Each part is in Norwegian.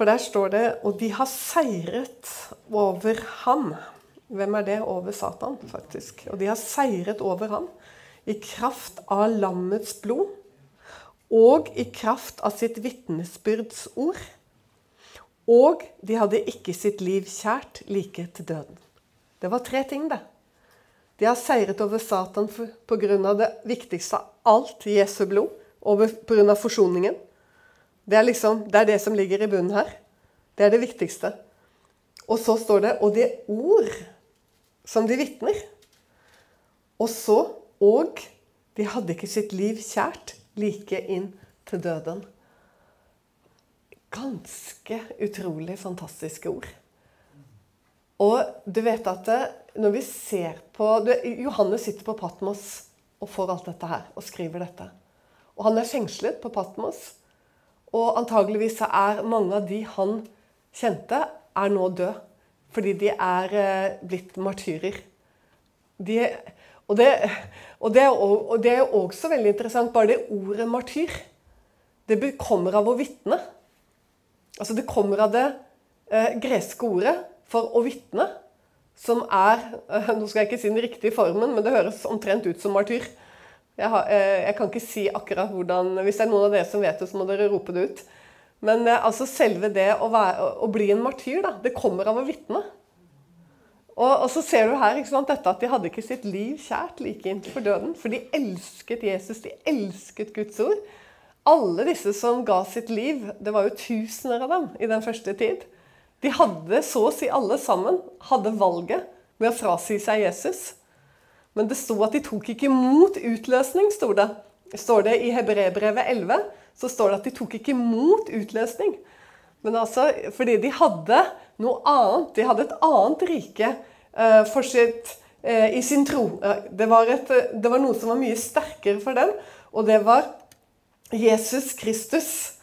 For der står det Og de har seiret over ham. Hvem er det? Over Satan, faktisk. Og de har seiret over ham i kraft av lammets blod og i kraft av sitt vitnesbyrds ord. Og de hadde ikke sitt liv kjært like til døden. Det var tre ting, det. De har seiret over Satan pga. det viktigste av alt, Jesu blod. Pga. forsoningen. Det er, liksom, det er det som ligger i bunnen her. Det er det viktigste. Og så står det 'og det ord som de vitner'. Og så 'og de hadde ikke sitt liv kjært like inn til døden'. Ganske utrolig fantastiske ord. Og du vet at det, når vi ser på du, Johannes sitter på Patmos og får alt dette her og skriver dette. Og han er fengslet på Patmos. Og antageligvis er mange av de han kjente, er nå døde. Fordi de er eh, blitt martyrer. De, og, det, og, det, og, det, er også veldig interessant. Bare det ordet martyr, det kommer av å vitne. Altså det kommer av det eh, greske ordet for å vitne, som er eh, Nå skal jeg ikke si den riktige formen, men det høres omtrent ut som martyr. Jeg, har, eh, jeg, kan ikke si akkurat hvordan Hvis det er noen av dere som vet det, så må dere rope det ut. Men eh, altså selve det å, være, å bli en martyr, da, det kommer av å vitne. Og, og, så ser du her sant, dette at de hadde ikke sitt liv kjært like inntil for døden. For de elsket Jesus, de elsket Guds ord. Alle disse som ga sitt liv, det var jo tusener av dem i den første tid. De hadde så å si alle sammen hadde valget med å frasi seg Jesus. Men det sto at de tok ikke imot utløsning, sto det. Står det i Hebrebrevet 11, så står det at de tok ikke imot utløsning. Men altså, fordi de hadde noe annet. De hadde et annet rike uh, for sitt, uh, i sin tro. Uh, det, var et, det, var noe som var mye sterkere for dem, og det var Jesus Kristus.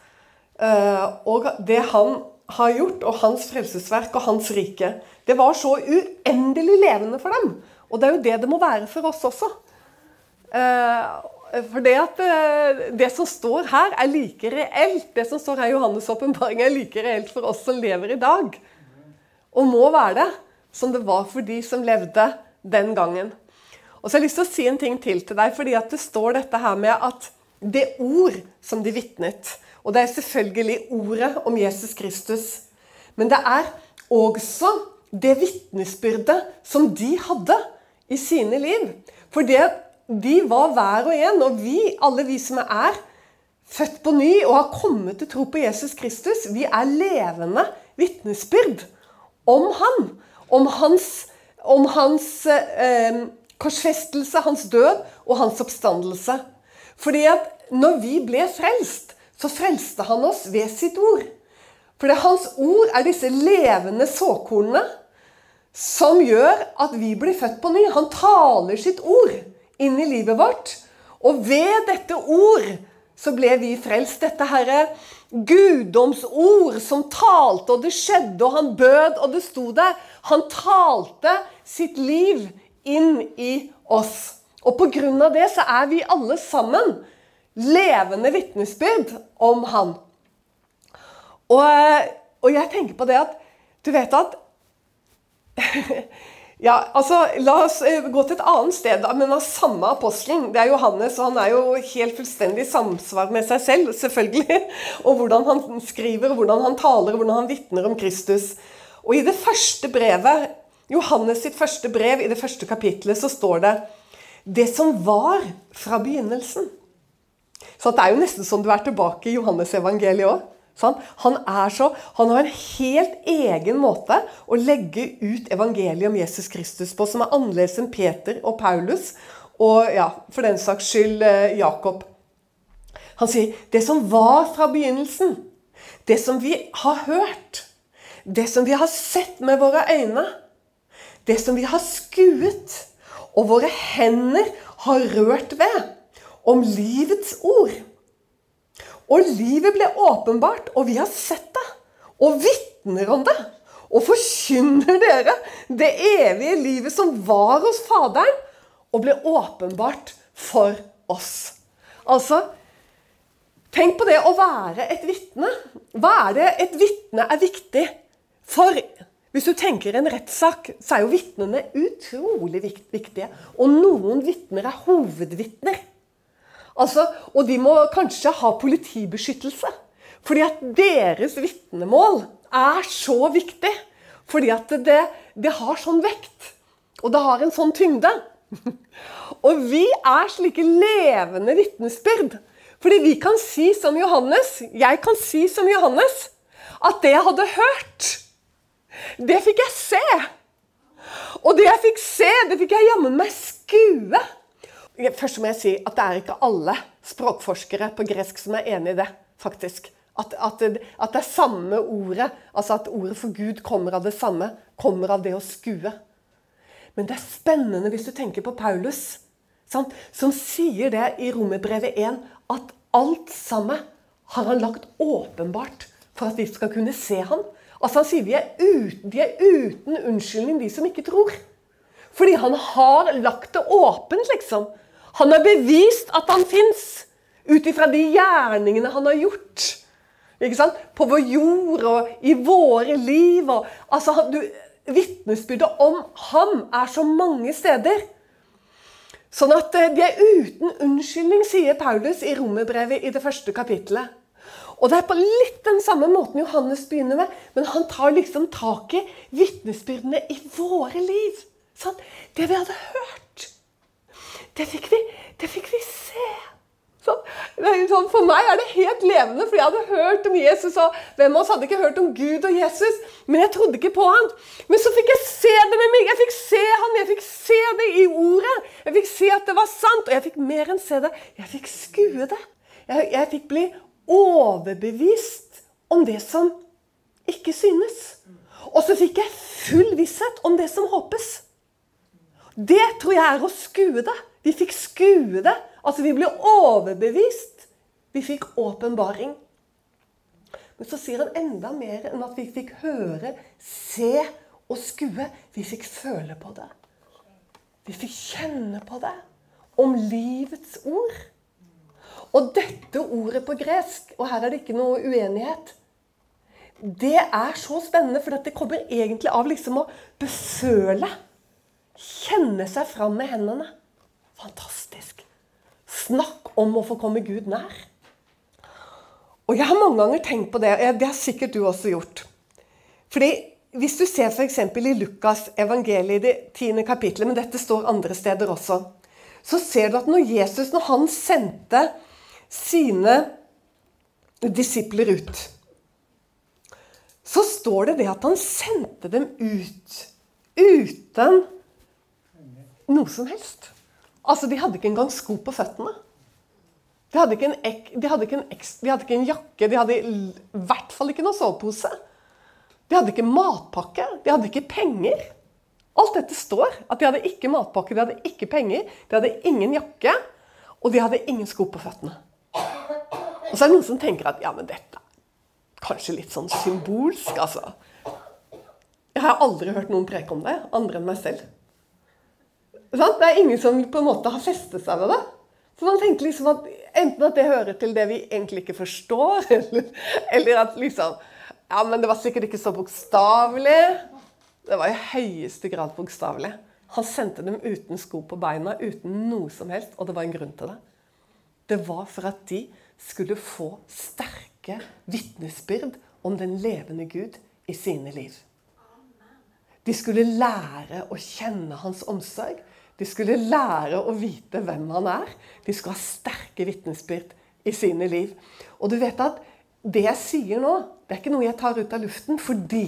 og det han har gjort, og hans frelsesverk og hans rike. Det var så uendelig levende for dem. Og det er jo det det må være for oss også. Eh, for det at eh, det som står her, er like reelt. Det som står her i Johannes' åpenbaring, er like reelt for oss som lever i dag. Og må være det, som det var for de som levde den gangen. Og så har jeg lyst til å si en ting til til deg, fordi at det står dette her med at det ord som de vitnet og det er selvfølgelig ordet om Jesus Kristus. Men det er også det vitnesbyrdet som de hadde i sine liv. For de var hver og en, og vi, alle vi som er født på ny og har kommet til tro på Jesus Kristus, vi er levende vitnesbyrd om han. Om hans, om hans eh, korsfestelse, hans død og hans oppstandelse. Fordi at når vi ble frelst, så frelste han oss ved sitt ord. For hans ord er disse levende såkornene som gjør at vi blir født på ny. Han taler sitt ord inn i livet vårt. Og ved dette ord så ble vi frelst. Dette herre guddomsord som talte, og det skjedde, og han bød, og det sto der. Han talte sitt liv inn i oss. Og på grunn av det så er vi alle sammen levende vitnesbyrd om han. Og, og, jeg tenker på det at Du vet at Ja, altså, La oss eh, gå til et annet sted, men av samme apostelen. Det er Johannes, og han er jo helt fullstendig i samsvar med seg selv, selvfølgelig. Og hvordan han skriver, hvordan han taler, hvordan han vitner om Kristus. Og i det første brevet, Johannes sitt første brev, i det første kapitlet, så står det Det som var fra begynnelsen. Så det er jo nesten som du er tilbake i Johannes-evangeliet òg. Sånn? Han, han har en helt egen måte å legge ut evangeliet om Jesus Kristus på, som er annerledes enn Peter og Paulus og ja, for den saks skyld eh, Jakob. Han sier det som var fra begynnelsen, det som vi har hørt, det som vi har sett med våre øyne, det som vi har skuet, og våre hender har rørt ved om livets ord. Og livet ble åpenbart, og vi har sett det. Og vitner om det. Og forkynner dere det evige livet som var hos Faderen, og ble åpenbart for oss. Altså Tenk på det å være et vitne. Hva er det et vitne er viktig for? Hvis du tenker en rettssak, så er jo vitnene utrolig viktige. Og noen vitner er hovedvitner. Altså, og de må kanskje ha politibeskyttelse. Fordi at deres vitnemål er så viktig. Fordi at det, det har sånn vekt. Og det har en sånn tyngde. og vi er slike levende vitnesbyrd. Fordi vi kan si som Johannes, jeg kan si som Johannes, at det jeg hadde hørt, det fikk jeg se. Og det jeg fikk se, det fikk jeg jammen meg skue. Først må jeg si at det er ikke alle språkforskere på gresk som er enig i det, faktisk. At, at, at, det er samme ordet, altså at ordet for Gud kommer av det samme. Kommer av det å skue. Men det er spennende hvis du tenker på Paulus, sant? som sier det i Romerbrevet 1, at alt sammen har han lagt åpenbart for at vi skal kunne se ham. Altså Han sier vi er uten, de er uten unnskyldning, de som ikke tror. Fordi han har lagt det åpent, liksom. Han har bevist at han fins, ut ifra de gjerningene han har gjort. Ikke sant? På vår jord og i våre liv. Og, altså, du, Vitnesbyrdet om ham er så mange steder. Sånn at eh, de er uten unnskyldning, sier Paulus i Romerbrevet i det første kapittelet. Og det er på litt den samme måten Johannes begynner med, men han tar liksom tak i vitnesbyrdene i våre liv. Sånn, det vi hadde hørt, det fikk vi, det fikk vi se. Sånn, sånn, for meg er det helt levende, for jeg hadde hørt om Jesus. Og hvem av oss hadde ikke hørt om Gud og Jesus? Men jeg trodde ikke på han. Men så fikk jeg se det med meg. Jeg fikk se han, jeg fikk se det i ordet. Jeg fikk se at det var sant, og jeg fikk mer enn se det. Jeg fikk skue det. Jeg, jeg fikk bli overbevist om det som ikke synes. Og så fikk jeg full visshet om det som håpes. Det tror jeg er å skue det. Vi fikk skue det. Altså, vi ble overbevist. Vi fikk åpenbaring. Men så sier han enda mer enn at vi fikk høre, se og skue. Vi fikk føle på det. Vi fikk kjenne på det. Om livets ord. Og dette ordet på gresk, og her er det ikke noe uenighet Det er så spennende, for det kommer egentlig av liksom å beføle. Kjenne seg fram med hendene. Fantastisk. Snakk om å få komme Gud nær. Og jeg har mange ganger tenkt på det. og Det har sikkert du også gjort. Fordi Hvis du ser f.eks. i Lukas evangeliet i det tiende kapittelet, men dette står andre steder også, så ser du at når Jesus når han sendte sine disipler ut, så står det det at han sendte dem ut uten noe som helst. Altså, De hadde ikke engang sko på føttene. De hadde ek, de hadde eks, de hadde ikke en jakke, de hadde i hvert fall ikke noen sovepose. De hadde ikke matpakke, de hadde ikke penger. Alt dette står. At de hadde ikke matpakke, de hadde ikke penger, de hadde ingen jakke, og de hadde ingen sko på føttene. Og så er det noen som tenker at ja, men dette er kanskje litt sånn symbolsk, altså. Jeg har aldri hørt noen preke om det, andre enn meg selv. Sant? Det er ingen som på en måte har festet seg ved det. Så man tenker liksom at Enten at det hører til det vi egentlig ikke forstår, eller, eller at liksom Ja, men det var sikkert ikke så bokstavelig. Det var i høyeste grad bokstavelig. Han sendte dem uten sko på beina, uten noe som helst, og det var en grunn til det. Det var for at de skulle få sterke vitnesbyrd om den levende Gud i sine liv. De skulle lære å kjenne hans omsorg. De skulle lære å vite hvem han er. De skulle ha sterke vitnesbyrd i sine liv. Og du vet at det jeg sier nå, det er ikke noe jeg tar ut av luften, fordi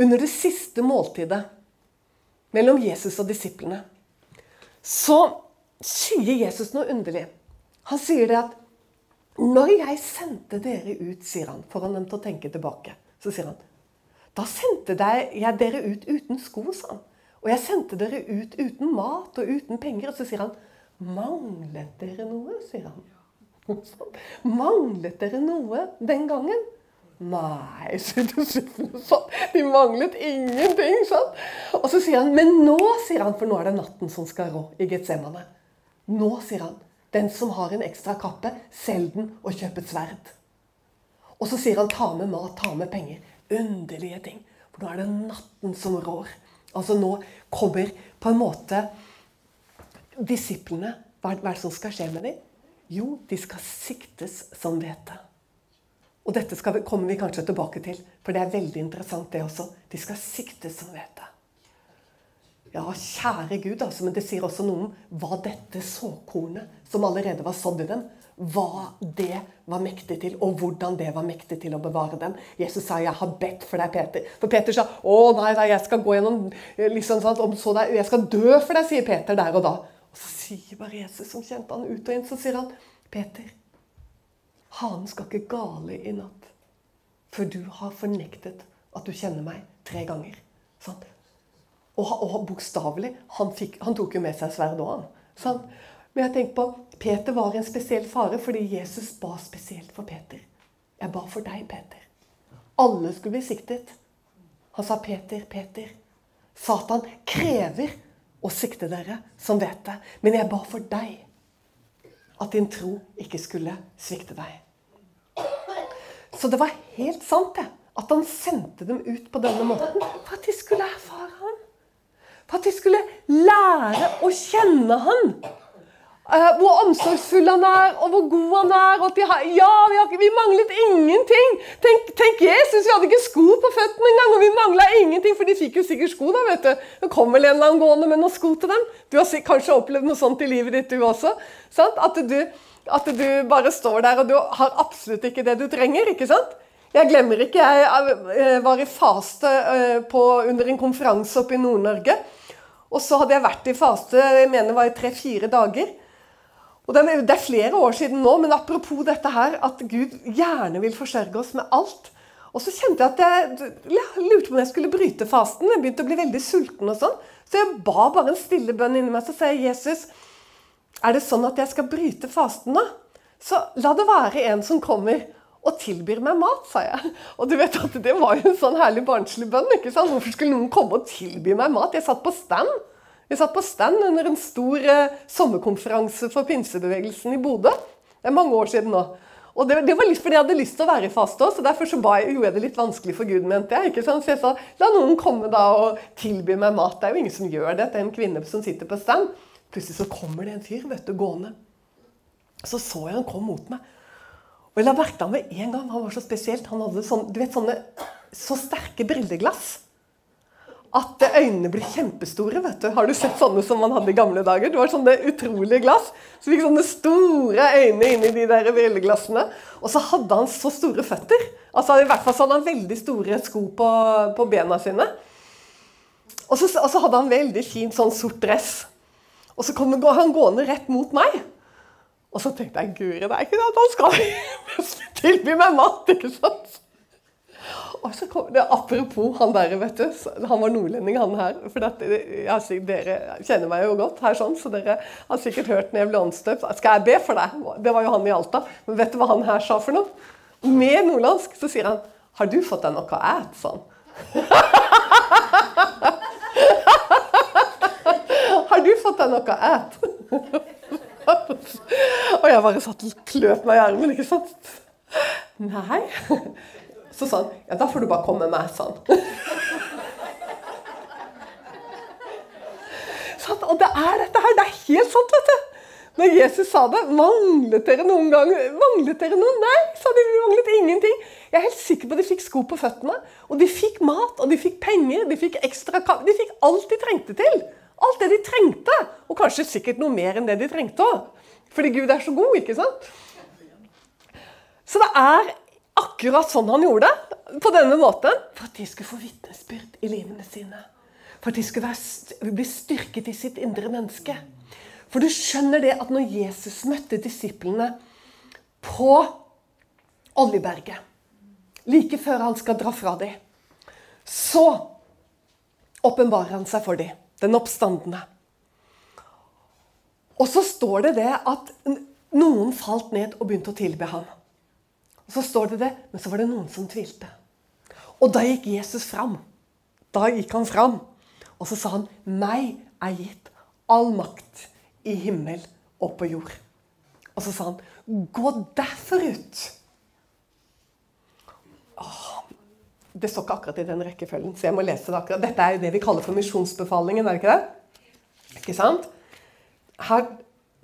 under det siste måltidet mellom Jesus og disiplene, så sier Jesus noe underlig. Han sier det at når jeg sendte dere ut, sier han, for han til å tenke tilbake, så sier han da sendte jeg dere ut uten sko, sa han. Og jeg sendte dere ut uten mat og uten penger. Og så sier han Manglet dere noe? sier han. Manglet dere noe den gangen? Nei, sier sånn. De manglet ingenting. sånn. Og så sier han, men nå, sier han, for nå er det natten som skal rå i Getsemane. Nå, sier han, Den som har en ekstra kappe, selg den og kjøp et sverd. Og så sier han ta med mat, ta med penger. Underlige ting. For nå er det natten som rår. Altså nå kommer på en måte disiplene Hva er det som skal skje med dem? Jo, de skal siktes som hvete. Og dette vi, kommer vi kanskje tilbake til, for det er veldig interessant, det også. De skal siktes som hvete. Ja, kjære Gud, altså, men det sier også noe om hva dette såkornet, som allerede var sådd i dem, hva det var mektig til, og hvordan det var mektig til å bevare dem. Jesus sa 'jeg har bedt for deg, Peter'. For Peter sa 'Å nei, nei jeg skal gå gjennom liksom sånn, om så deg, Jeg skal dø for deg', sier Peter der og da. Og så sier bare Jesus, som kjente han ut og inn, så sier han 'Peter, hanen skal ikke gale i natt' før du har fornektet at du kjenner meg tre ganger. Sånn. Og, og bokstavelig. Han, han, tok jo med seg sverdet òg, han. Sånn. Men jeg tenker på, Peter var en spesiell fare fordi Jesus ba spesielt for Peter. Jeg ba for deg, Peter. Alle skulle bli siktet. Han sa, 'Peter, Peter, Satan krever å sikte dere som vet det.' 'Men jeg ba for deg, at din tro ikke skulle svikte deg.' Så det var helt sant, det. At han sendte dem ut på denne måten for at de skulle erfare ham. For at de skulle lære å kjenne han. Uh, hvor omsorgsfull han er, og hvor god han er. Og har, ja, vi, har, vi, manglet ingenting! Tenk, tenk, Jesus, vi hadde ikke sko på føttene engang, og vi mangla ingenting, for de fikk jo sikkert sko. da, vet du. Det kom vel en eller annen gående med noen sko til dem. Du har kanskje opplevd noe sånt i livet ditt, du også. Sant? At du, at du bare står der, og du har absolutt ikke det du trenger. ikke sant? Jeg glemmer ikke, jeg eh, var i faste eh, på, under en konferanse oppe i Nord-Norge. Og så hadde jeg vært i faste jeg mener det var i tre-fire dager. Og det er, er flere år siden nå, men apropos dette her, at Gud gjerne vil forsørge oss med alt. Og så kjente jeg at jeg, ja, lurte på om jeg skulle bryte fasten. Jeg begynte å bli veldig sulten. og sånn. Så jeg ba bare en stille bønn inni meg. Så sa jeg, Jesus, er det sånn at jeg skal bryte fasten da? Så la det være en som kommer og tilbyr meg mat, sa jeg. Og du vet at det var jo en sånn herlig barnslig bønn. ikke sant? Hvorfor skulle noen komme og tilby meg mat? Jeg satt på stand. Jeg satt på stand under en stor eh, sommerkonferanse for pinsebevegelsen i Bodø. Det er mange år siden nå. Og det, det, var litt fordi jeg hadde lyst til å være i faste òg, så derfor så ba jeg, gjorde jeg det litt vanskelig for Gud, mente jeg. ikke sant? Så jeg sa la noen komme da og tilby meg mat. Det er jo ingen som gjør det. Det er en kvinne som sitter på stand. Plutselig så kommer det en fyr vet du, gående. Så så jeg han kom mot meg. Og jeg la merke til ham med en gang. Han var så spesielt. Han hadde sånne, du vet, sånne så sterke brilleglass at øynene blir kjempestore. vet du. Har du sett sånne som man hadde i gamle dager? Det var sånne utrolige glass. Så fikk sånne store øyne inni de der brilleglassene. Og så hadde han så store føtter. Altså I hvert fall så hadde han veldig store sko på, på bena sine. Og så, og så, hadde han veldig fin sånn sort dress. Og så kom han gående rett mot meg. Og så tenkte jeg guri, det er ikke det at han skal tilby meg mat, ikke sant? Og så kom det, Apropos han der, vet du. Han var nordlending, han her. For dette, jeg, dere kjenner meg jo godt her, sånn, så dere har sikkert hørt når jeg ble anstøpt, Skal jeg be for deg? Det var jo han i Alta. Men vet du hva han her sa for noe? Med nordlandsk så sier han Har du fått deg noe å æte? Sånn. Har du fått deg noe å æte? Og jeg bare satt og kløp meg i armen, ikke sant? Nei. Så sa han ja, da får du bare komme med meg, sa han. Og det er dette her. Det er helt sant, vet du. Når Jesus sa det, manglet dere noen gang Manglet dere noe? Nei, sa de. Vi manglet ingenting. Jeg er helt sikker på at de fikk sko på føttene. Og de fikk mat, og de fikk penger, de fikk ekstra De fikk alt de trengte til. Alt det de trengte. Og kanskje sikkert noe mer enn det de trengte òg. Fordi Gud er så god, ikke sant? Så det er akkurat sånn han gjorde det. På denne måten. For at de skulle få vitnesbyrd i livene sine. For at de skulle bli styrket i sitt indre menneske. For du skjønner det at når Jesus møtte disiplene på Oljeberget, like før han skal dra fra dem, så åpenbarer han seg for dem, den oppstandende. Og så står det det at noen falt ned og begynte å tilbe ham. Og så står det det, Men så var det noen som tvilte. Og da gikk Jesus fram. Da gikk han fram. Og så sa han, 'Meg er gitt all makt i himmel og på jord'. Og så sa han, 'Gå derfor ut'. Åh, det står ikke akkurat i den rekkefølgen, så jeg må lese det akkurat. Dette er jo det vi kaller for misjonsbefalingen, er det ikke det? Ikke sant? Her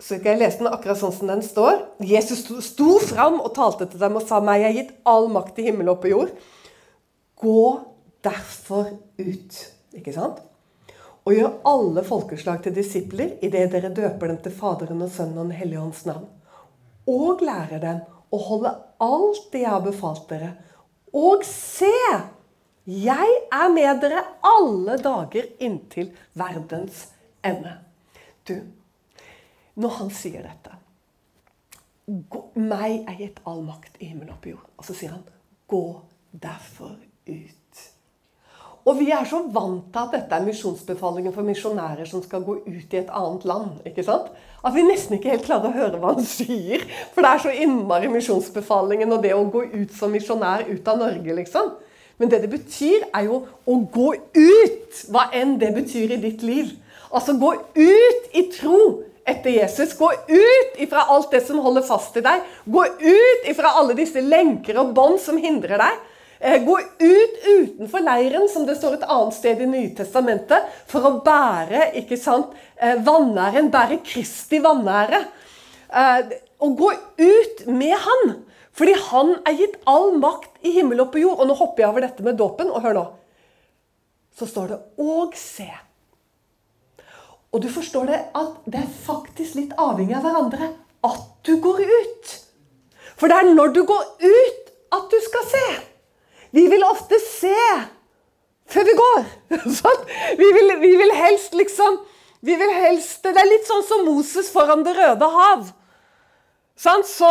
så skal jeg lese den akkurat sånn som den står. Jesus sto, fram og talte til dem og sa meg jeg er gitt all makt i himmel og på jord. Gå derfor ut. Ikke sant? Og gjør alle folkeslag til disipler idet dere døper dem til Faderen og Sønnen og Den hellige ånds navn. Og lærer dem å holde alt det jeg har befalt dere. Og se! Jeg er med dere alle dager inntil verdens ende. Du, når han sier dette Meg er gitt all makt i himmelen og på jord. Og så sier han, gå derfor ut. Og vi er så vant til at dette er misjonsbefalingen for misjonærer som skal gå ut i et annet land. ikke sant? At vi nesten ikke helt klarer å høre hva han sier. For det er så innmari misjonsbefalingen og det å gå ut som misjonær ut av Norge, liksom. Men det det betyr, er jo å gå ut, hva enn det betyr i ditt liv. Altså gå ut i tro etter Jesus. Gå ut ifra alt det som holder fast i deg. Gå ut ifra alle disse lenker og bånd som hindrer deg. Eh, gå ut utenfor leiren, som det står et annet sted i Nytestamentet, for å bære ikke sant, vannæren, vanæren, bære Kristi vanære. Eh, og gå ut med Han, fordi Han er gitt all makt i himmel og på jord. Og nå hopper jeg over dette med dåpen, og hør nå. Så står det 'og se'. Og du forstår det at det er faktisk litt avhengig av hverandre at du går ut. For det er når du går ut, at du skal se. Vi vil ofte se før vi går. Sånn? Vi, vil, vi vil helst liksom vi vil helst, Det er litt sånn som Moses foran Det røde hav. Sånn? Så,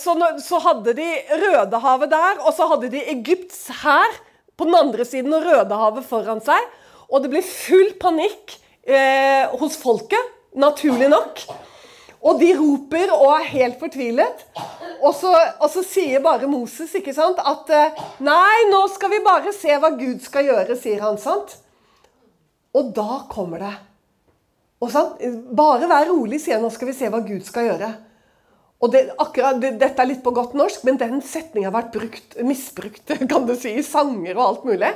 så, så, hadde de Rødehavet der, og så hadde de Egypts hær på den andre siden og Rødehavet foran seg. Og det ble full panikk eh, hos folket, naturlig nok. Og de roper og er helt fortvilet. Og så, og så sier bare Moses ikke sant, at eh, Nei, nå skal vi bare se hva Gud skal gjøre, sier han. sant? Og da kommer det. Og sant? Bare vær rolig, sier han. Nå skal vi se hva Gud skal gjøre. Og det, akkurat, det, Dette er litt på godt norsk, men den setninga har vært brukt, misbrukt kan du si, i sanger og alt mulig.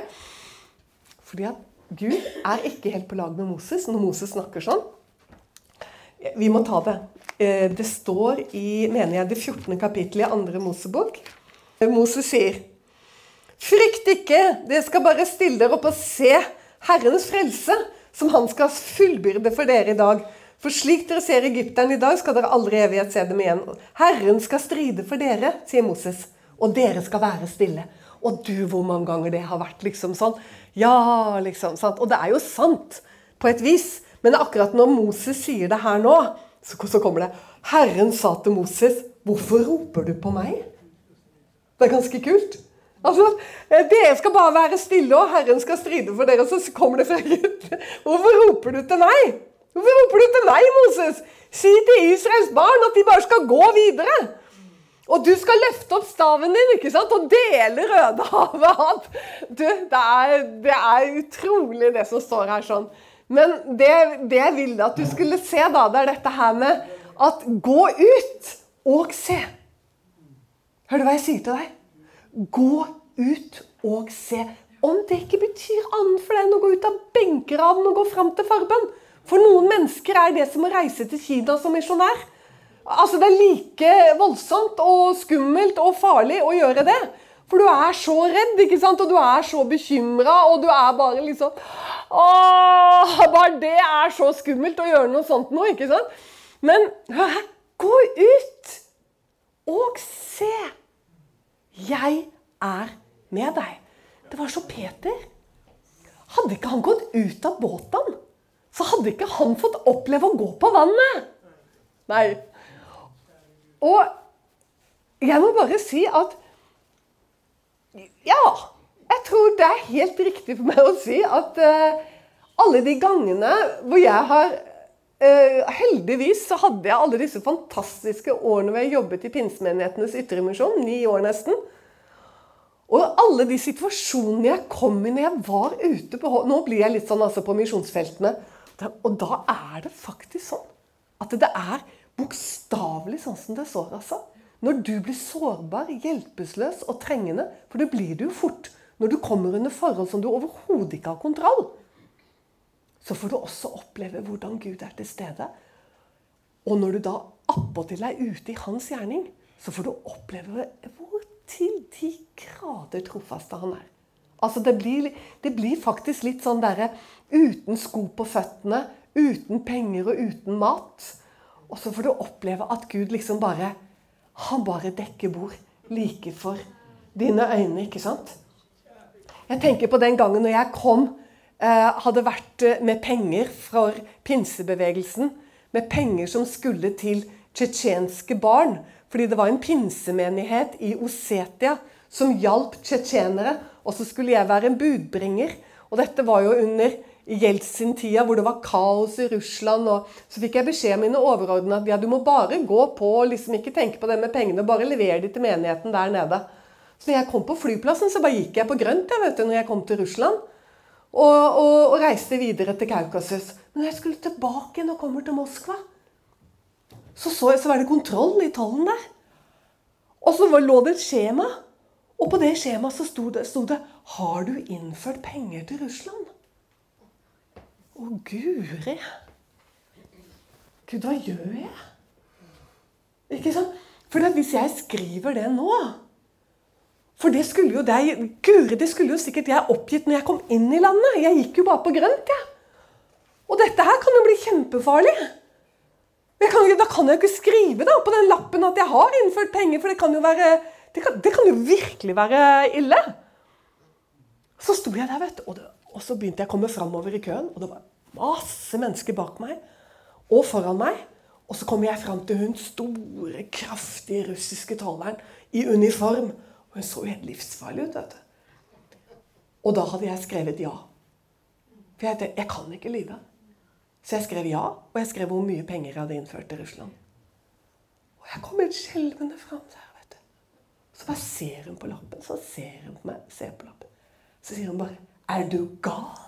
Fordi at Gud er ikke helt på lag med Moses når Moses snakker sånn. Vi må ta det. Eh, det står i mener jeg, det 14. kapittelet i andre Mosebok. Moses sier Frykt ikke, dere skal bare stille dere opp og se Herrens frelse, som han skal fullbyrde for dere i dag. For slik dere ser egypterne i dag, skal dere aldri evighet se dem igjen. Herren skal stride for dere, sier Moses, og dere skal være stille. Og du, hvor mange ganger det har vært liksom sånn. Ja, liksom. sant? Og det er jo sant på et vis. Men akkurat når Moses sier det her nå, så, så kommer det Herren sa til Moses, 'Hvorfor roper du på meg?' Det er ganske kult. Altså, eh, Dere skal bare være stille, og Herren skal stride for dere. Så kommer det fra Gud. Hvorfor roper du til meg? Hvorfor roper du til meg, Moses? Si til Israels barn at de bare skal gå videre. Og du skal løfte opp staven din ikke sant? og dele Rødehavet. Du, det er, det er utrolig det som står her sånn. Men det, det jeg ville at du skulle se, da, det er dette her med at gå ut og se. Hører du hva jeg sier til deg? Gå ut og se. Om det ikke betyr annet for deg enn å gå ut av benkeraden og gå fram til forbønn. For noen mennesker er det som å reise til Kina som misjonær. Altså, Det er like voldsomt og skummelt og farlig å gjøre det. For du er så redd, ikke sant? og du er så bekymra, og du er bare liksom Åh, Bare det er så skummelt å gjøre noe sånt nå, ikke sant? Men hør her, gå ut og se. Jeg er med deg. Det var så Peter. Hadde ikke han gått ut av båten, så hadde ikke han fått oppleve å gå på vannet. Nei, og jeg må bare si at Ja. Jeg tror det er helt riktig for meg å si at uh, alle de gangene hvor jeg har uh, Heldigvis så hadde jeg alle disse fantastiske årene hvor jeg jobbet i pinsemenighetenes ytremisjon. Ni år nesten. Og alle de situasjonene jeg kom i når jeg var ute på Nå blir jeg litt sånn altså på misjonsfeltene. Og da er det faktisk sånn at det er Bokstavelig sånn som det står, altså. Når du blir sårbar, hjelpeløs og trengende, for det blir du jo fort når du kommer under forhold som du overhodet ikke har kontroll, så får du også oppleve hvordan Gud er til stede. Og når du da appåtil er ute i hans gjerning, så får du oppleve hvor til de grader trofaste han er. Altså det blir, det blir faktisk litt sånn derre uten sko på føttene, uten penger og uten mat. Og så får du oppleve at Gud liksom bare Han bare dekker bord like for dine øyne, ikke sant? Jeg tenker på den gangen når jeg kom, eh, hadde vært eh, med penger fra pinsebevegelsen. Med penger som skulle til tsjetsjenske barn. Fordi det var en pinsemenighet i Osetia som hjalp tsjetsjenere. Og så skulle jeg være en budbringer. Og dette var jo under Jeltsin-tida, hvor det var kaos i Russland. Så fikk jeg beskjed av mine overordnede at ja, du må bare gå på liksom ikke tenke på det med pengene. Bare levere de til menigheten der nede. Så når jeg kom på flyplassen, så bare gikk jeg på grønt jeg vet du, når jeg kom til Russland. Og, og, og reiste videre til Kaukasus. Men når jeg skulle tilbake igjen og kommer til Moskva, så, så, så var det kontroll i tollen der. Og så lå det et skjema. Og på det skjemaet så sto det, sto det 'Har du innført penger til Russland?' Å, guri! Gud, hva gjør jeg? Ikke sant? For hvis jeg skriver det nå For det skulle jo deg Guri, det skulle jo sikkert jeg oppgitt når jeg kom inn i landet. Jeg gikk jo bare på grønt, jeg. Ja. Og dette her kan jo bli kjempefarlig. Kan, da kan jeg jo ikke skrive da, på den lappen at jeg har innført penger, for det kan jo være det kan, det kan jo virkelig være ille. Så sto jeg der, vet du, og, det, og så begynte jeg å komme framover i køen. Og det var masse mennesker bak meg og foran meg. Og så kommer jeg fram til hun store, kraftige russiske taleren i uniform. Og hun så helt livsfarlig ut. vet du. Og da hadde jeg skrevet ja. For jeg, jeg kan ikke lyve. Så jeg skrev ja, og jeg skrev hvor mye penger jeg hadde innført til Russland. Og jeg kom helt skjelvende fram der. vet du. Så bare ser hun på lappen. Så ser hun på meg, ser på lappen. Så sier hun bare 'Er du gal?'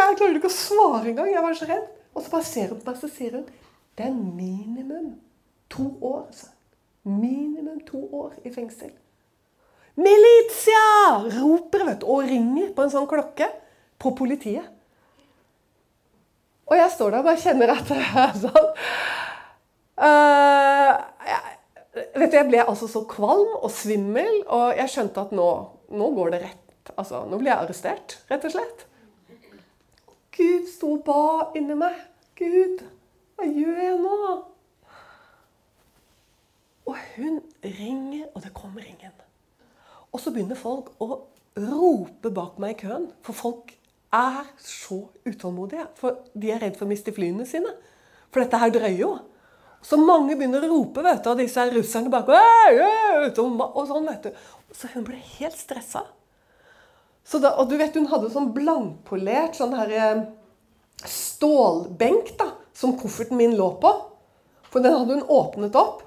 Jeg klarer ikke å svare engang. Jeg var så redd. Og så bare ser hun på meg, så sier hun 'Det er minimum to år'. Så. Minimum to år i fengsel. Militia! roper vet og ringer på en sånn klokke på politiet. Og jeg står der og bare kjenner at det er sånn uh, vet du, jeg ble altså så kvalm og svimmel, og jeg skjønte at nå, nå går det rett. Altså, nå blir jeg arrestert, rett og slett. Gud sto og ba inni meg. Gud, hva gjør jeg nå? Og hun ringer, og det kommer ingen. Og så begynner folk å rope bak meg i køen. For folk er så utålmodige. For de er redd for å miste flyene sine. For dette her drøyer jo. Så mange begynner å rope, vet du, og disse russerne bak og sånn, vet du. Så hun ble helt stressa. Da, og du vet, hun hadde sånn blankpolert sånn her eh, stålbenk da, som kofferten min lå på. For den hadde hun åpnet opp.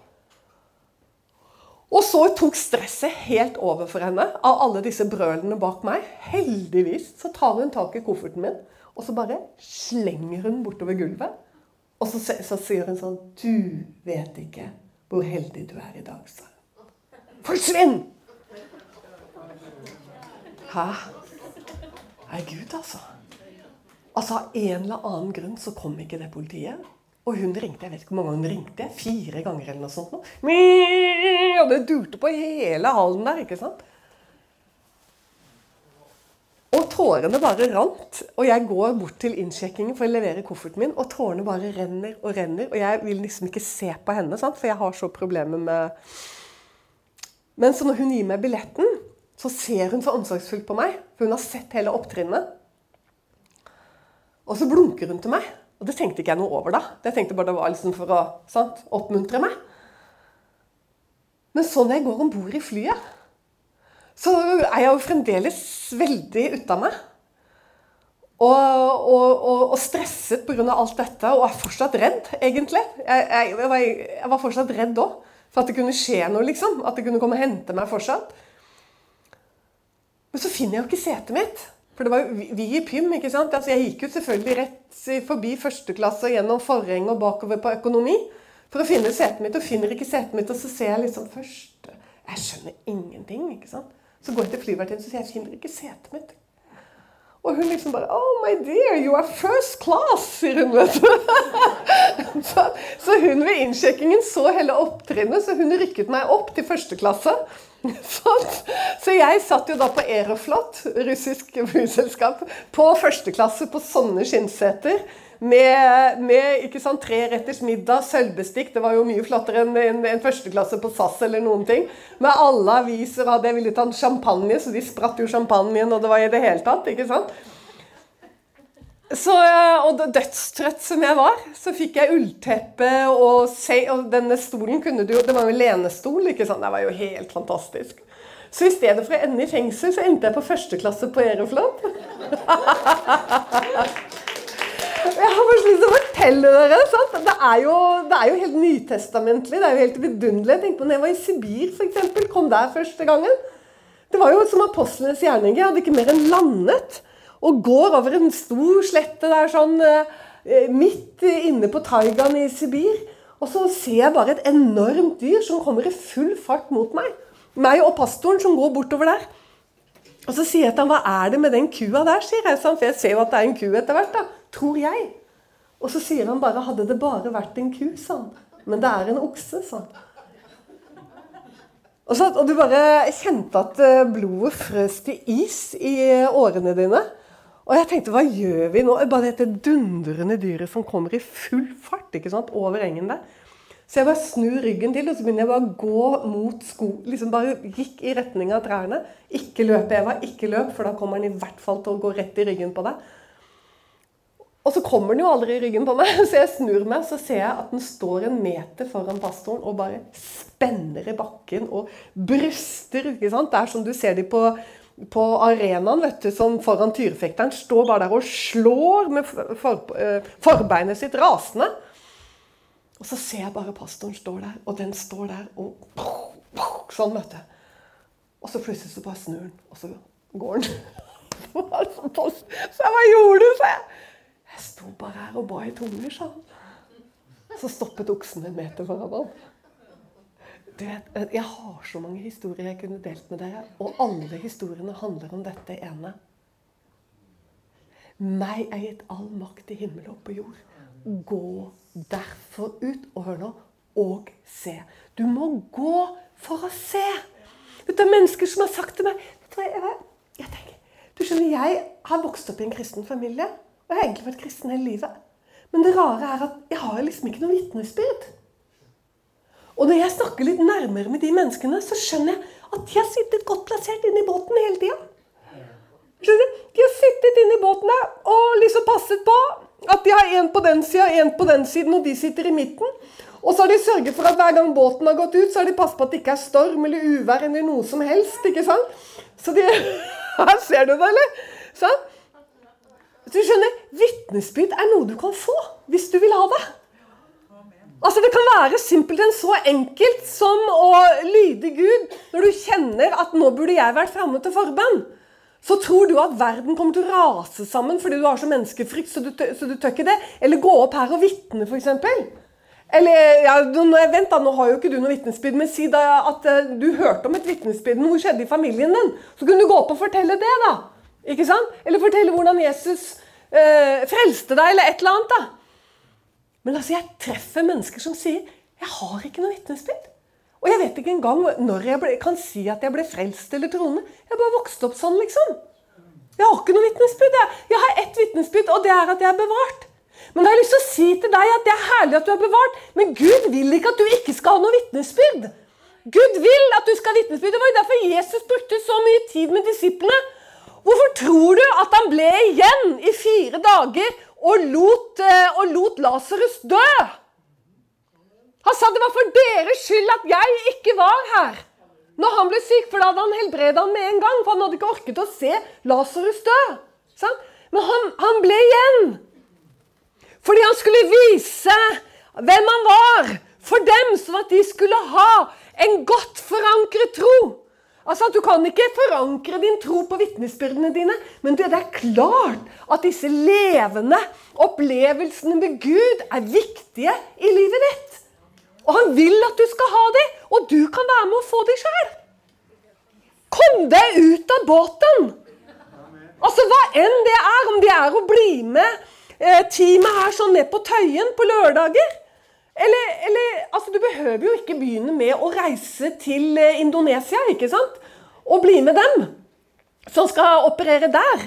Og så tok stresset helt over for henne av alle disse brølene bak meg. Heldigvis så tar hun tak i kofferten min, og så bare slenger hun bortover gulvet. Og så, så sier hun sånn Du vet ikke hvor heldig du er i dag, sa hun. Forsvinn! Hæ? Nei, Gud, altså. Altså, Av en eller annen grunn så kom ikke det politiet. Og hun ringte jeg vet ikke hvor mange hun ringte, fire ganger eller noe sånt. Og det durte på hele hallen der. ikke sant? Og tårene bare rant. Og jeg går bort til innsjekkingen for å levere kofferten min, og tårene bare renner og renner. Og jeg vil liksom ikke se på henne, sant? for jeg har så problemer med Men så når hun gir meg billetten, så ser hun så omsorgsfullt på meg. For hun har sett hele opptrinnet. Og så blunker hun til meg. Og det tenkte ikke jeg noe over da. Det tenkte bare det var liksom for å sant, oppmuntre meg. Men så når jeg går om bord i flyet, så er jeg jo fremdeles veldig meg. Og, og, og, og stresset pga. alt dette, og er fortsatt redd, egentlig. Jeg, jeg, jeg, var, jeg var, fortsatt redd òg, for at det kunne skje noe, liksom. At det kunne komme og hente meg fortsatt. Men så finner jeg jo ikke setet mitt. For det var jo vi i Pym, ikke sant. Altså, jeg gikk jo selvfølgelig rett forbi første klasse og gjennom forheng og bakover på økonomi for å finne setet mitt, og finner ikke setet mitt, og så ser jeg liksom først Jeg skjønner ingenting, ikke sant. Så går jeg til flyvertinnen og sier jeg finner ikke setet mitt. Og hun liksom bare Oh, my dear, you are first class, sier hun. vet du. så, så, hun ved innsjekkingen så hele opptrinnet, så hun rykket meg opp til første klasse. Så jeg satt jo da på Aeroflot, russisk flyselskap, på første klasse på sånne skinnseter. Med, med ikke sant, treretters middag, sølvbestikk. Det var jo mye flottere enn en, en førsteklasse på SAS eller noen ting. Med alle aviser hadde jeg villet en champagne, så de spratt jo champagnen, og det var i det hele tatt. ikke sant? Så, og dødstrøtt som jeg var, så fikk jeg ullteppe og, og denne stolen kunne du jo Det var jo lenestol, ikke sant? Det var jo helt fantastisk. Så i stedet for å ende i fengsel, så endte jeg på første klasse på Aeroflot. Jeg har bare lyst til å fortelle dere. Sant? Det, er jo, det er jo helt nytestamentlig. Det er jo helt vidunderlig. Tenk på når jeg var i Sibir, f.eks. Kom der første gangen. Det var jo som apostlenes gjerninger. Jeg hadde ikke mer enn landet. Og går over en stor slette der sånn eh, midt inne på taigaen i Sibir. Og så ser jeg bare et enormt dyr som kommer i full fart mot meg. Meg og pastoren som går bortover der. Og så sier jeg til ham hva er det med den kua der, sier jeg. For jeg ser jo at det er en ku etter hvert. da. Tror jeg. Og så sier han bare 'Hadde det bare vært en ku', sa han. Men det er en okse, sa han. Og, så, og du bare kjente at eh, blodet frøs til is i årene dine. Og jeg tenkte, hva gjør vi nå? Bare dette dundrende dyret som kommer i full fart ikke sant? over engen der. Så jeg bare snur ryggen til, og så begynner jeg bare å gå mot sko. Liksom bare gikk i retning av trærne. Ikke løp, Eva. Ikke løp, for da kommer han i hvert fall til å gå rett i ryggen på deg. Og så kommer den jo aldri i ryggen på meg, så jeg snur meg, så ser jeg at den står en meter foran pastoren og bare spenner i bakken og bryster. ikke sant? Det er som du ser de på, på arenaen, vet du, som foran tyrefekteren. Står bare der og slår med for, for, forbeinet sitt rasende. Og så ser jeg bare pastoren står der, og den står der og Sånn, vet du. Og så plutselig så bare snur den, og så går den. så jeg hva gjorde du? sa jeg. Jeg sto bare her og ba i tunger, sa han. Så stoppet oksen en meter foran ham. Du vet, Jeg har så mange historier jeg kunne delt med dere, og alle historiene handler om dette ene. Meg er gitt all makt i himmel og på jord. Gå derfor ut, og hør nå, og se. Du må gå for å se. Vet du, Mennesker som har sagt til meg vet jeg, jeg tenker, du skjønner, jeg har vokst opp i en kristen familie. Jeg har egentlig vært kristen hele livet. Men det rare er at jeg har liksom ikke noe vitnesbyrd. Og når jeg snakker litt nærmere med de menneskene, så skjønner jeg at de har sittet godt plassert inne i båten hele tida. De har sittet inne i båten der og liksom passet på at de har en på den sida og en på den siden, og de sitter i midten. Og så har de sørget for at hver gang båten har gått ut, så har de passet på at det ikke er storm eller uvær eller noe som helst. ikke sant? Så de Her ser du det, eller? Sånn? Du skjønner, Vitnesbyrd er noe du kan få hvis du vil ha det. Altså Det kan være simpelthen så enkelt som å lyde Gud når du kjenner at 'nå burde jeg vært framme til forbønn'. Så tror du at verden kommer til å rase sammen fordi du har så menneskefrykt, så du, så du tør ikke det. Eller gå opp her og vitne, f.eks. Eller ja, Vent, da, nå har jo ikke du noe vitnesbyrd, men si da at uh, du hørte om et vitnesbyrd. Noe skjedde i familien din. Så kunne du gå opp og fortelle det, da. Ikke sant? Eller fortelle hvordan Jesus eh, frelste deg, eller et eller annet. da. Men altså, jeg treffer mennesker som sier 'Jeg har ikke noe vitnesbyrd'. Og jeg vet ikke engang når jeg ble, kan si at jeg ble frelst eller troende. Jeg bare vokste opp sånn, liksom. Jeg har ikke noe vitnesbyrd. Jeg, jeg har ett vitnesbyrd, og det er at jeg er bevart. Men da har jeg lyst til å si til deg at det er herlig at du er bevart, men Gud vil ikke at du ikke skal ha noe vitnesbyrd. Gud vil at du skal ha vitnesbyrd. Det var jo derfor Jesus brukte så mye tid med disiplene. Hvorfor tror du at han ble igjen i fire dager og lot, eh, og lot Lasarus dø? Han sa det var for deres skyld at jeg ikke var her når han ble syk, for da hadde han helbredet han med en gang. For han hadde ikke orket å se Lasarus dø. Men han, han ble igjen. Fordi han skulle vise hvem han var for dem, sånn at de skulle ha en godt forankret tro. Altså, at Du kan ikke forankre din tro på vitnesbyrdene dine, men det er klart at disse levende opplevelsene med Gud er viktige i livet ditt. Og han vil at du skal ha dem, og du kan være med å få dem sjøl. Kom deg ut av båten! Altså, Hva enn det er, om det er å bli med eh, teamet her sånn ned på Tøyen på lørdager eller, eller, altså, Du behøver jo ikke begynne med å reise til eh, Indonesia ikke sant? og bli med dem som skal operere der.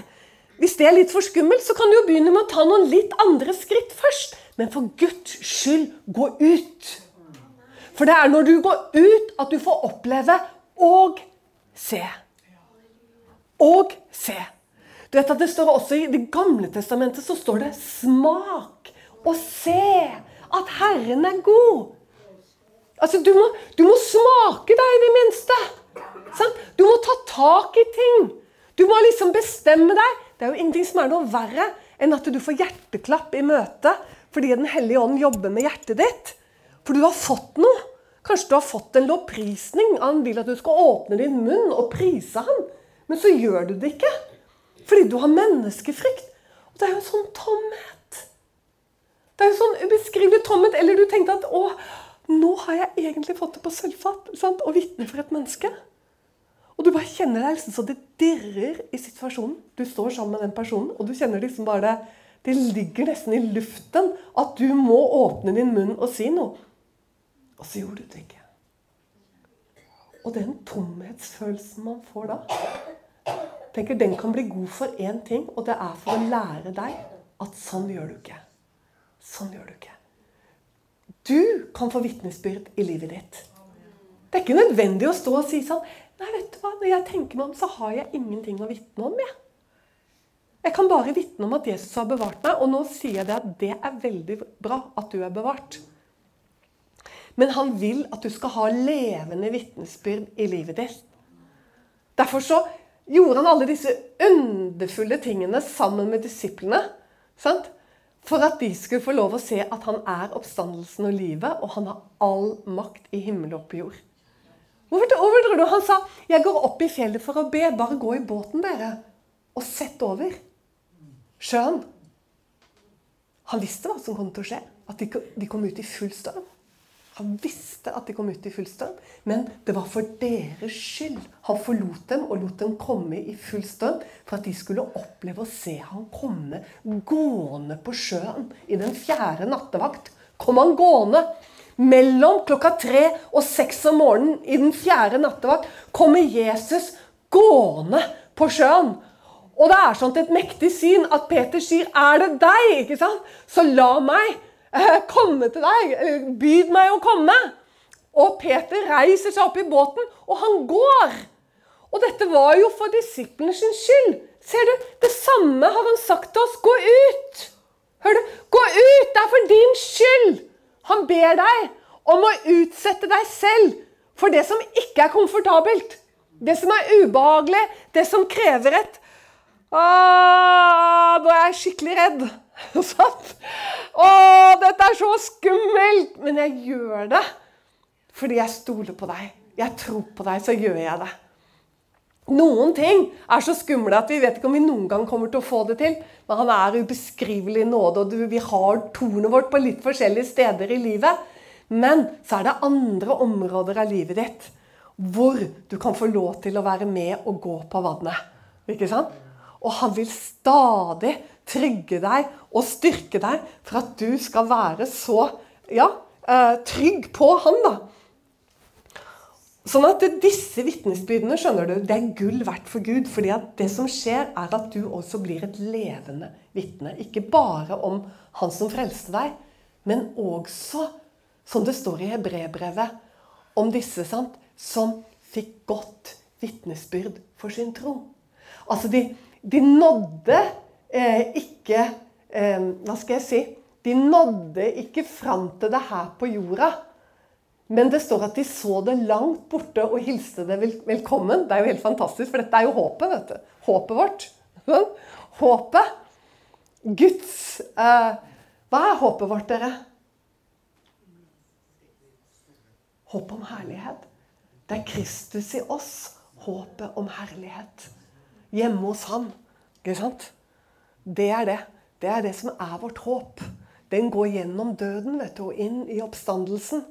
Hvis det er litt for skummelt, så kan du jo begynne med å ta noen litt andre skritt først. Men for Guds skyld, gå ut. For det er når du går ut, at du får oppleve og se. Og se. Du vet at Det står også i Det gamle testamentet så står det 'smak og se at Herren er god'. Altså, Du må, du må smake deg i det minste. Sant? Du må ta tak i ting. Du må liksom bestemme deg. Det er jo ingenting som er noe verre enn at du får hjerteklapp i møte fordi Den hellige ånd jobber med hjertet ditt. For du har fått noe. Kanskje du har fått en lovprisning. Han vil at du skal åpne din munn og prise ham. Men så gjør du det ikke. Fordi du har menneskefrykt. Og det er jo en sånn tomhet. Det er jo sånn ubeskrivelig tomhet. Eller du tenkte at å, nå har jeg egentlig fått det på sølvfat sant? og vitne for et menneske. Og du bare kjenner deg liksom så det dirrer i situasjonen. Du står sammen med den personen, og du kjenner liksom bare det Det ligger nesten i luften at du må åpne din munn og si noe. Og så gjorde du det ikke. Og den tomhetsfølelsen man får da tenker Den kan bli god for én ting, og det er for å lære deg at sånn gjør du ikke. Sånn gjør du ikke. Du kan få vitnesbyrd i livet ditt. Det er ikke nødvendig å stå og si sånn Nei, vet du hva, når jeg tenker meg om, så har jeg ingenting å vitne om. Jeg. jeg kan bare vitne om at Jesus har bevart meg, og nå sier jeg det at det er veldig bra at du er bevart. Men han vil at du skal ha levende vitnesbyrd i livet ditt. Derfor så gjorde han alle disse underfulle tingene sammen med disiplene. Sant? For at de skulle få lov å se at han er oppstandelsen og livet, og han har all makt i himmel og på jord. Hvorfor, tror du han sa 'Jeg går opp i fjellet for å be'. Bare gå i båten, dere, og sett over sjøen. Han visste hva som kom til å skje. At de kom ut i full storm. Han visste at de kom ut i full storm, men det var for deres skyld. Han forlot dem og lot dem komme i full storm for at de skulle oppleve å se han komme gående på sjøen i den fjerde nattevakt. Kom han gående. Mellom klokka tre og seks om morgenen i den fjerde nattevakt kommer Jesus gående på sjøen. Og det er sånn et mektig syn at Peter sier, 'Er det deg?' ikke sant? Så la meg komme til deg. Byd meg å komme. Og Peter reiser seg opp i båten, og han går. Og dette var jo for disiplene sin skyld. Ser du? Det samme har han sagt til oss. Gå ut! Hør du? Gå ut! Det er for din skyld! Han ber deg om å utsette deg selv for det som ikke er komfortabelt. Det som er ubehagelig, det som krever et Åh, Nå er jeg skikkelig redd. Sant? Å, dette er så skummelt! Men jeg gjør det fordi jeg stoler på deg. Jeg tror på deg, så gjør jeg det. Noen ting er så skumle at vi vet ikke om vi noen gang kommer til å få det til. Men han er ubeskrivelig nåde, og vi har tornet vårt på litt forskjellige steder i livet. Men så er det andre områder av livet ditt hvor du kan få lov til å være med og gå på vannet. Ikke sant? Og han vil stadig trygge deg og styrke deg for at du skal være så ja, eh, trygg på han. da. Sånn at disse vitnesbyrdene skjønner du, det er gull verdt for Gud. fordi at det som skjer, er at du også blir et levende vitne. Ikke bare om han som frelste deg, men også, som det står i hebreerbrevet, om disse sant, som fikk godt vitnesbyrd for sin tro. Altså, de, de nådde eh, ikke Hva skal jeg si? De nådde ikke fram til det her på jorda. Men det står at de så det langt borte og hilste det velkommen. Det er jo helt fantastisk, for dette er jo håpet. vet du. Håpet vårt. Håpet. Guds eh, Hva er håpet vårt, dere? Håp om herlighet. Det er Kristus i oss. håpet om herlighet. Hjemme hos han. Ikke sant? Det er det. Det er det som er vårt håp. Den går gjennom døden vet du, og inn i oppstandelsen.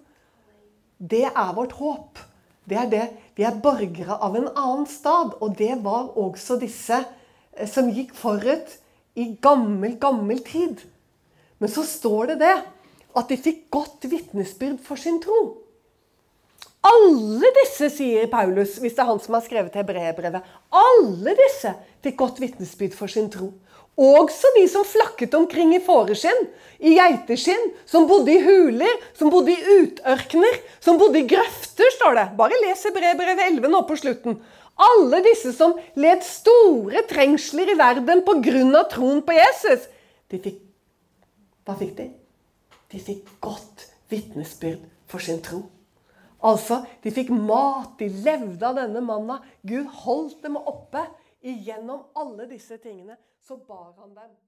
Det er vårt håp. Det er det. Vi er borgere av en annen stad. Og det var også disse eh, som gikk forut i gammel, gammel tid. Men så står det det at de fikk godt vitnesbyrd for sin tro. Alle disse, sier Paulus, hvis det er han som har skrevet hebreerbrevet, alle disse fikk godt vitnesbyrd for sin tro. Også de som flakket omkring i fåreskinn, i geiteskinn, som bodde i huler, som bodde i utørkener, som bodde i grøfter, står det. Bare les hebreerbrevet 11 nå på slutten. Alle disse som led store trengsler i verden pga. troen på Jesus, de fikk Hva fikk de? De fikk godt vitnesbyrd for sin tro. Altså, de fikk mat, de levde av denne manna. Gud holdt dem oppe. Igjennom alle disse tingene så bar han dem.